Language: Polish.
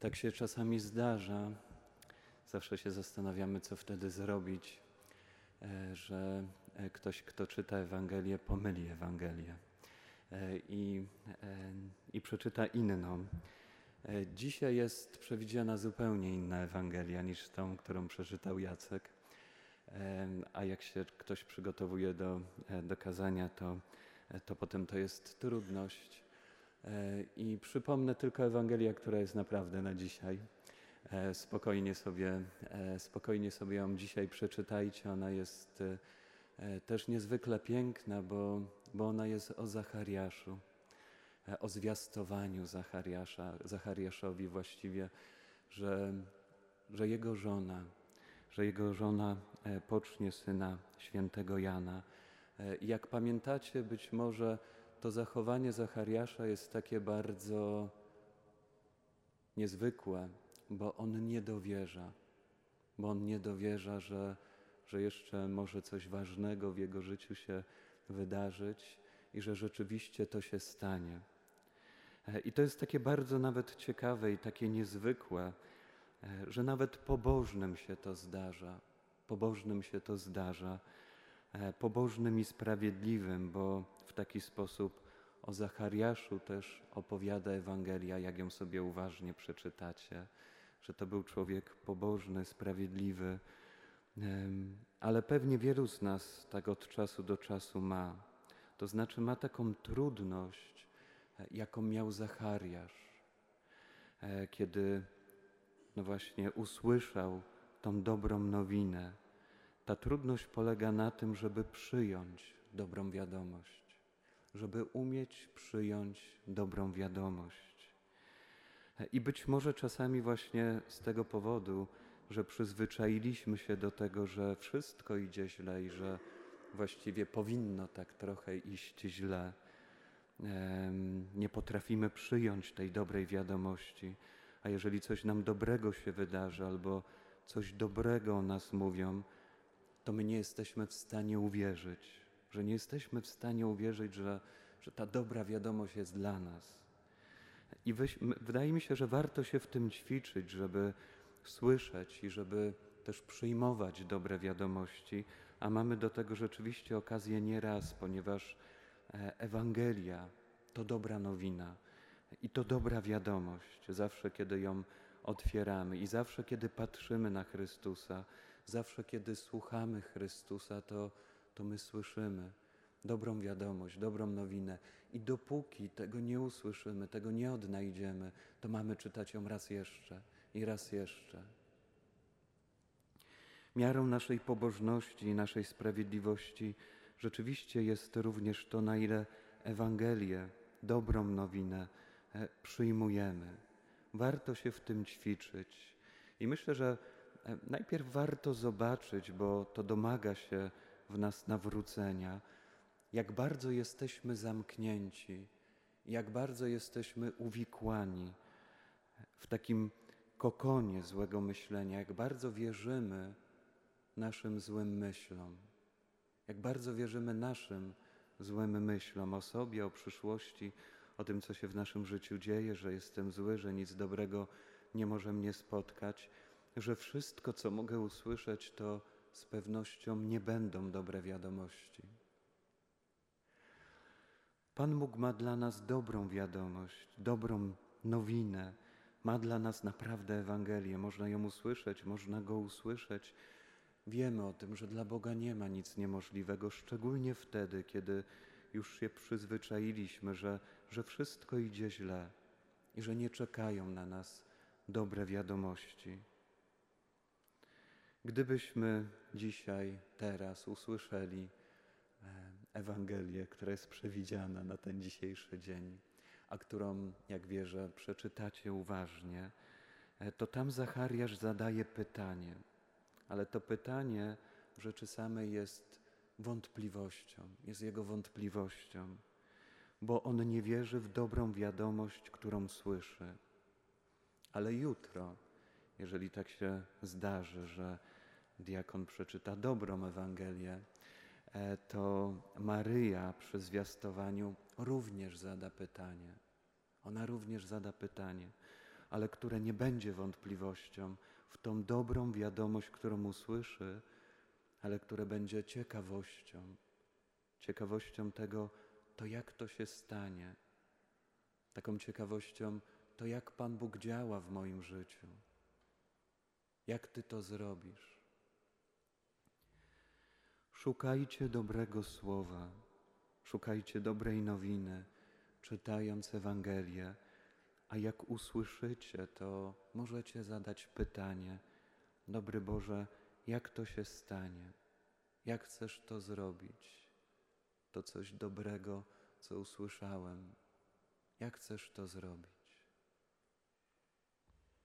Tak się czasami zdarza. Zawsze się zastanawiamy, co wtedy zrobić, e, że e, ktoś, kto czyta Ewangelię, pomyli Ewangelię e, i, i przeczyta inną. Dzisiaj jest przewidziana zupełnie inna Ewangelia niż tą, którą przeczytał Jacek. A jak się ktoś przygotowuje do, do kazania, to, to potem to jest trudność I przypomnę tylko Ewangelię, która jest naprawdę na dzisiaj. E, spokojnie sobie, e, spokojnie sobie ją dzisiaj przeczytajcie. Ona jest też niezwykle piękna, bo, bo ona jest o Zachariaszu, o zwiastowaniu Zachariasza, Zachariaszowi właściwie, że, że jego żona, że jego żona pocznie syna świętego Jana. Jak pamiętacie, być może to zachowanie Zachariasza jest takie bardzo niezwykłe, bo on nie dowierza, bo on nie dowierza, że, że jeszcze może coś ważnego w jego życiu się wydarzyć i że rzeczywiście to się stanie. I to jest takie bardzo nawet ciekawe i takie niezwykłe, że nawet pobożnym się to zdarza. Pobożnym się to zdarza. Pobożnym i sprawiedliwym, bo w taki sposób o Zachariaszu też opowiada Ewangelia, jak ją sobie uważnie przeczytacie, że to był człowiek pobożny, sprawiedliwy, ale pewnie wielu z nas tak od czasu do czasu ma. To znaczy ma taką trudność, e, jaką miał Zachariasz, e, kiedy no właśnie usłyszał tą dobrą nowinę. Ta trudność polega na tym, żeby przyjąć dobrą wiadomość żeby umieć przyjąć dobrą wiadomość. I być może czasami właśnie z tego powodu, że przyzwyczailiśmy się do tego, że wszystko idzie źle i że właściwie powinno tak trochę iść źle, nie potrafimy przyjąć tej dobrej wiadomości. A jeżeli coś nam dobrego się wydarzy albo coś dobrego o nas mówią, to my nie jesteśmy w stanie uwierzyć że nie jesteśmy w stanie uwierzyć, że, że ta dobra wiadomość jest dla nas. I weź, wydaje mi się, że warto się w tym ćwiczyć, żeby słyszeć i żeby też przyjmować dobre wiadomości, a mamy do tego rzeczywiście okazję nieraz, ponieważ e, Ewangelia to dobra nowina i to dobra wiadomość. Zawsze, kiedy ją otwieramy i zawsze, kiedy patrzymy na Chrystusa, zawsze, kiedy słuchamy Chrystusa, to to my słyszymy dobrą wiadomość, dobrą nowinę. I dopóki tego nie usłyszymy, tego nie odnajdziemy, to mamy czytać ją raz jeszcze i raz jeszcze. Miarą naszej pobożności i naszej sprawiedliwości rzeczywiście jest również to, na ile Ewangelię, dobrą nowinę e, przyjmujemy. Warto się w tym ćwiczyć. I myślę, że najpierw warto zobaczyć, bo to domaga się w nas nawrócenia, jak bardzo jesteśmy zamknięci, jak bardzo jesteśmy uwikłani w takim kokonie złego myślenia, jak bardzo wierzymy naszym złym myślom, jak bardzo wierzymy naszym złym myślom o sobie, o przyszłości, o tym, co się w naszym życiu dzieje, że jestem zły, że nic dobrego nie może mnie spotkać, że wszystko, co mogę usłyszeć, to z pewnością nie będą dobre wiadomości. Pan Bóg ma dla nas dobrą wiadomość, dobrą nowinę, ma dla nas naprawdę Ewangelię. Można ją usłyszeć, można go usłyszeć. Wiemy o tym, że dla Boga nie ma nic niemożliwego, szczególnie wtedy, kiedy już się przyzwyczailiśmy, że, że wszystko idzie źle i że nie czekają na nas dobre wiadomości. Gdybyśmy dzisiaj, teraz usłyszeli e, Ewangelię, która jest przewidziana na ten dzisiejszy dzień, a którą, jak wierzę, przeczytacie uważnie, e, to tam Zachariasz zadaje pytanie, ale to pytanie w rzeczy samej jest wątpliwością, jest jego wątpliwością, bo on nie wierzy w dobrą wiadomość, którą słyszy. Ale jutro, jeżeli tak się zdarzy, że diakon przeczyta dobrą Ewangelię, e, to Maryja przy zwiastowaniu również zada pytanie. Ona również zada pytanie. ale które nie będzie wątpliwością w tą dobrą wiadomość, którą usłyszy, ale które będzie ciekawością, ciekawością tego, to jak to się stanie, taką ciekawością, to jak Pan Bóg działa w moim życiu, jak Ty to zrobisz. Szukajcie dobrego słowa, szukajcie dobrej nowiny, czytając Ewangelię, a jak usłyszycie, to możecie zadać pytanie: Dobry Boże, jak to się stanie? Jak chcesz to zrobić? To coś dobrego, co usłyszałem. Jak chcesz to zrobić?